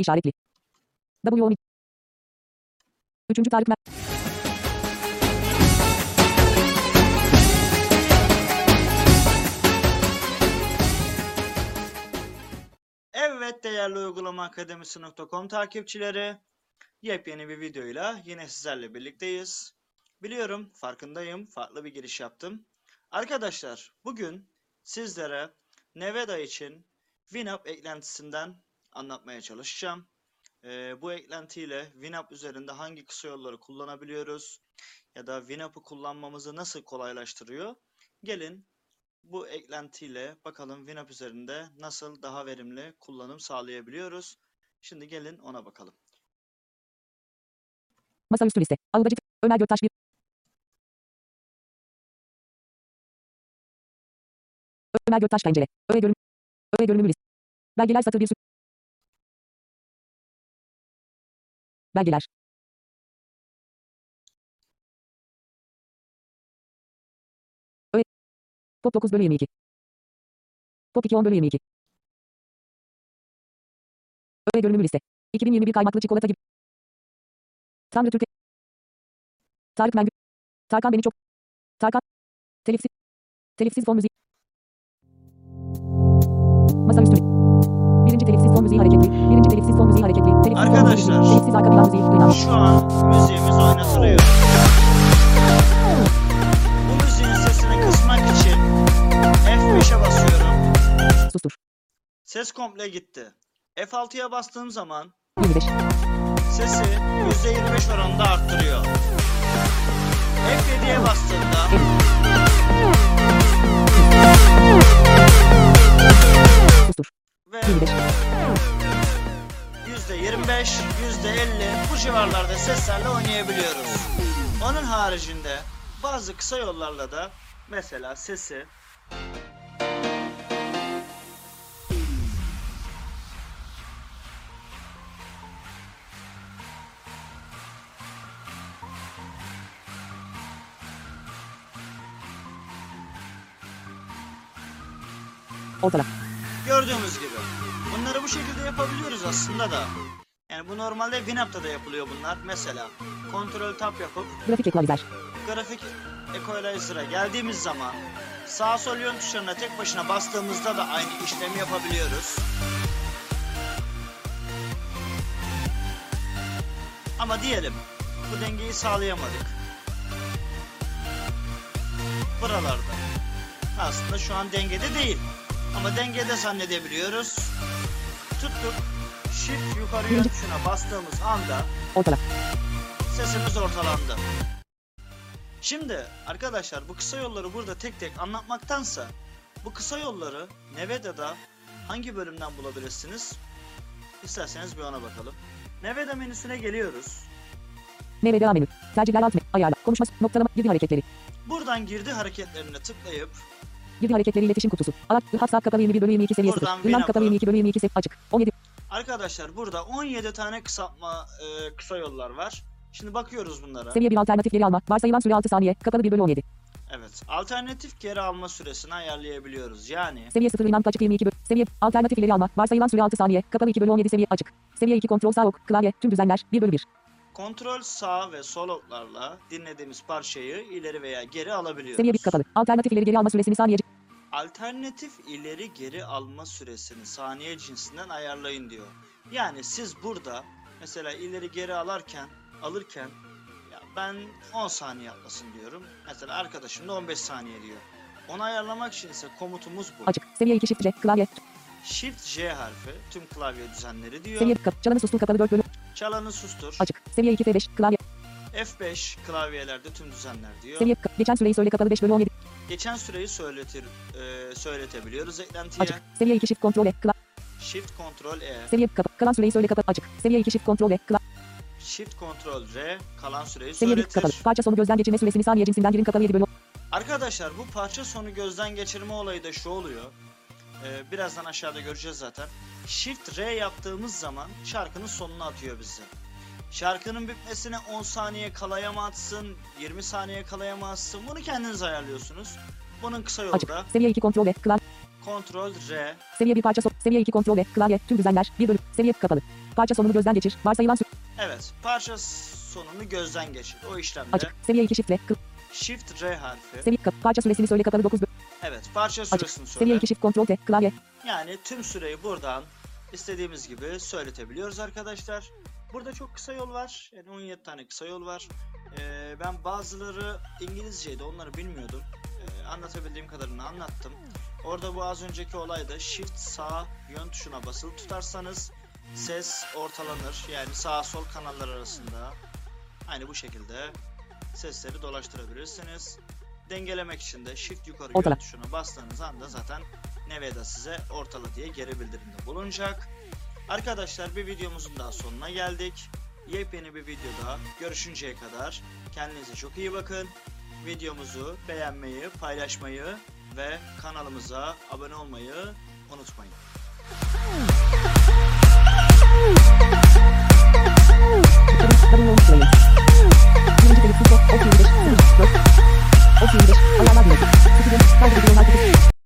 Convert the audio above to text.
işaretli. W 12. Üçüncü Tarık Mer- Evet değerli uygulama akademisi.com takipçileri yepyeni bir videoyla yine sizlerle birlikteyiz. Biliyorum farkındayım farklı bir giriş yaptım. Arkadaşlar bugün sizlere Nevada için Winamp eklentisinden anlatmaya çalışacağım. Ee, bu eklentiyle Winamp üzerinde hangi kısa yolları kullanabiliyoruz ya da Winamp'ı kullanmamızı nasıl kolaylaştırıyor? Gelin bu eklentiyle bakalım Winamp üzerinde nasıl daha verimli kullanım sağlayabiliyoruz. Şimdi gelin ona bakalım. Masaüstü liste. Aldacı Ömer Göktaş 1. Ömer Göktaş pencere. Öğe görün. Öğe görünümü liste. Belgeler satır 1 sü- Belgeler. Öğe. Pop 9 bölü 22. Pop 2 10 bölü 22. Öğe görünümü liste. 2021 kaymaklı çikolata gibi. Tanrı Türkiye. Tarık Mengü. Tarkan beni çok. Tarkan. Telifsiz. Telifsiz fon müziği. Masaüstü. Birinci telifsiz fon müziği hareketli. Arkadaşlar. Telifsiz arka plan müziği duyulan. Şu an müziğimiz oynatılıyor. Müziğin sesini kısmak için F5'e basıyorum. Sustur. Ses komple gitti. F6'ya bastığım zaman 25. Sesi %25 oranında arttırıyor. F7'ye bastığımda 50. bu civarlarda seslerle oynayabiliyoruz. Onun haricinde bazı kısa yollarla da mesela sesi Ortala. gördüğümüz gibi. Bunları bu şekilde yapabiliyoruz aslında da. Yani bu normalde Winamp'ta da yapılıyor bunlar. Mesela Ctrl Tab yapıp Grafik ekvalizer. grafik equalizer'a geldiğimiz zaman sağ sol yön tuşlarına tek başına bastığımızda da aynı işlemi yapabiliyoruz. Ama diyelim bu dengeyi sağlayamadık. Buralarda. Aslında şu an dengede değil. Ama dengede zannedebiliyoruz. Tuttuk. Shift yukarı yön tuşuna bastığımız anda Ortala. sesimiz ortalandı. Şimdi arkadaşlar bu kısa yolları burada tek tek anlatmaktansa bu kısa yolları Nevada'da hangi bölümden bulabilirsiniz? İsterseniz bir ona bakalım. Nevada menüsüne geliyoruz. NVDA menü. Tercihler alt menü. Ayarla. Konuşma. Noktalama. Girdi hareketleri. Buradan girdi hareketlerine tıklayıp Girdi hareketleri iletişim kutusu. Alat. WhatsApp kapalı 21 bölü 22 seviye 0. Buradan Winamp kapalı Winamp'ı- 22 bölü 22 seviye açık. 17. arkadaşlar burada 17 tane kısaltma e, kısa yollar var. Şimdi bakıyoruz bunlara. Seviye 1 alternatif geri alma. Varsayılan süre 6 saniye. Kapalı 1 bölü 17. Evet. Alternatif geri alma süresini ayarlayabiliyoruz. Yani Seviye 0 Winamp açık 22 bölü. Seviye alternatif ileri alma. Varsayılan süre 6 saniye. Kapalı 2 bölü 17 seviye açık. Seviye 2 kontrol sağ ok. Klavye. Tüm düzenler. 1 bölü 1. kontrol sağ ve sol oklarla dinlediğimiz parçayı ileri veya geri alabiliyoruz. Seviye 1 kapalı. Alternatif ileri geri alma süresini saniye. Alternatif ileri geri alma süresini saniye cinsinden ayarlayın diyor. Yani siz burada mesela ileri geri alarken alırken ya ben 10 saniye atlasın diyorum. Mesela arkadaşım da 15 saniye diyor. Onu ayarlamak için ise komutumuz bu. Açık. Seviye 2 shift C. Klavye. Shift J harfi tüm klavye düzenleri diyor. Seviye 1 kap. Çalanı sustur kapalı 4 bölü. Çalanı sustur. Açık. Seviye 2 F5. Klavye. F5 klavyelerde tüm düzenler diyor. Seviye 1 kap. Geçen süreyi söyle kapalı 5 bölü 17. Geçen süreyi söyletir, e, söyletebiliyoruz eklentiye. Açık. Seviye 2 shift kontrol E. Klavye. Shift Ctrl E. Seviye 1 kapa. Kalan süreyi söyle kapalı. Açık. Seviye 2 shift kontrol E. Klavye. Shift Ctrl R kalan süreyi Seviye 1 söyletir. kapalı. Parça sonu gözden geçirme süresini saniye cinsinden girin kapalı 7 bölü. Arkadaşlar bu parça sonu gözden geçirme olayı da şu oluyor. Ee, birazdan aşağıda göreceğiz zaten. Shift R yaptığımız zaman şarkının sonuna atıyor bizi. Şarkının bitmesine 10 saniye kalaya mı atsın, 20 saniye kalaya mı atsın bunu kendiniz ayarlıyorsunuz. Bunun kısa yolu Açık. da Seviye 2 kontrol E. Klavye. Ctrl R. Seviye 1 parça son. Seviye 2 kontrol ve klavye. Tüm düzenler. 1 bölüm. Seviye kapalı. Parça sonunu gözden geçir. Varsayılan süre. Evet. Parça sonunu gözden geçir. O işlemde Açık. Seviye 2 shift ve. Shift R harfi. Seviye kap. Parça süresini söyle kapalı 9 bölüm. Evet. Parça Açık. süresini Seviye söyle. 2 shift kontrol T. Klavye. Yani tüm süreyi buradan istediğimiz gibi söyletebiliyoruz arkadaşlar. Burada çok kısa yol var. Yani 17 tane kısa yol var. Ee, ben bazıları İngilizceydi onları bilmiyordum. Ee, anlatabildiğim kadarını anlattım. Orada bu az önceki olayda shift sağ yön tuşuna basılı tutarsanız ses ortalanır. Yani sağ sol kanallar arasında aynı bu şekilde sesleri dolaştırabilirsiniz. Dengelemek için de shift yukarı Ortala. yön tuşuna bastığınız anda zaten Nevada size ortala diye geri bildirimde bulunacak. Arkadaşlar bir videomuzun daha sonuna geldik. Yepyeni bir videoda görüşünceye kadar kendinize çok iyi bakın. Videomuzu beğenmeyi, paylaşmayı ve kanalımıza abone olmayı unutmayın.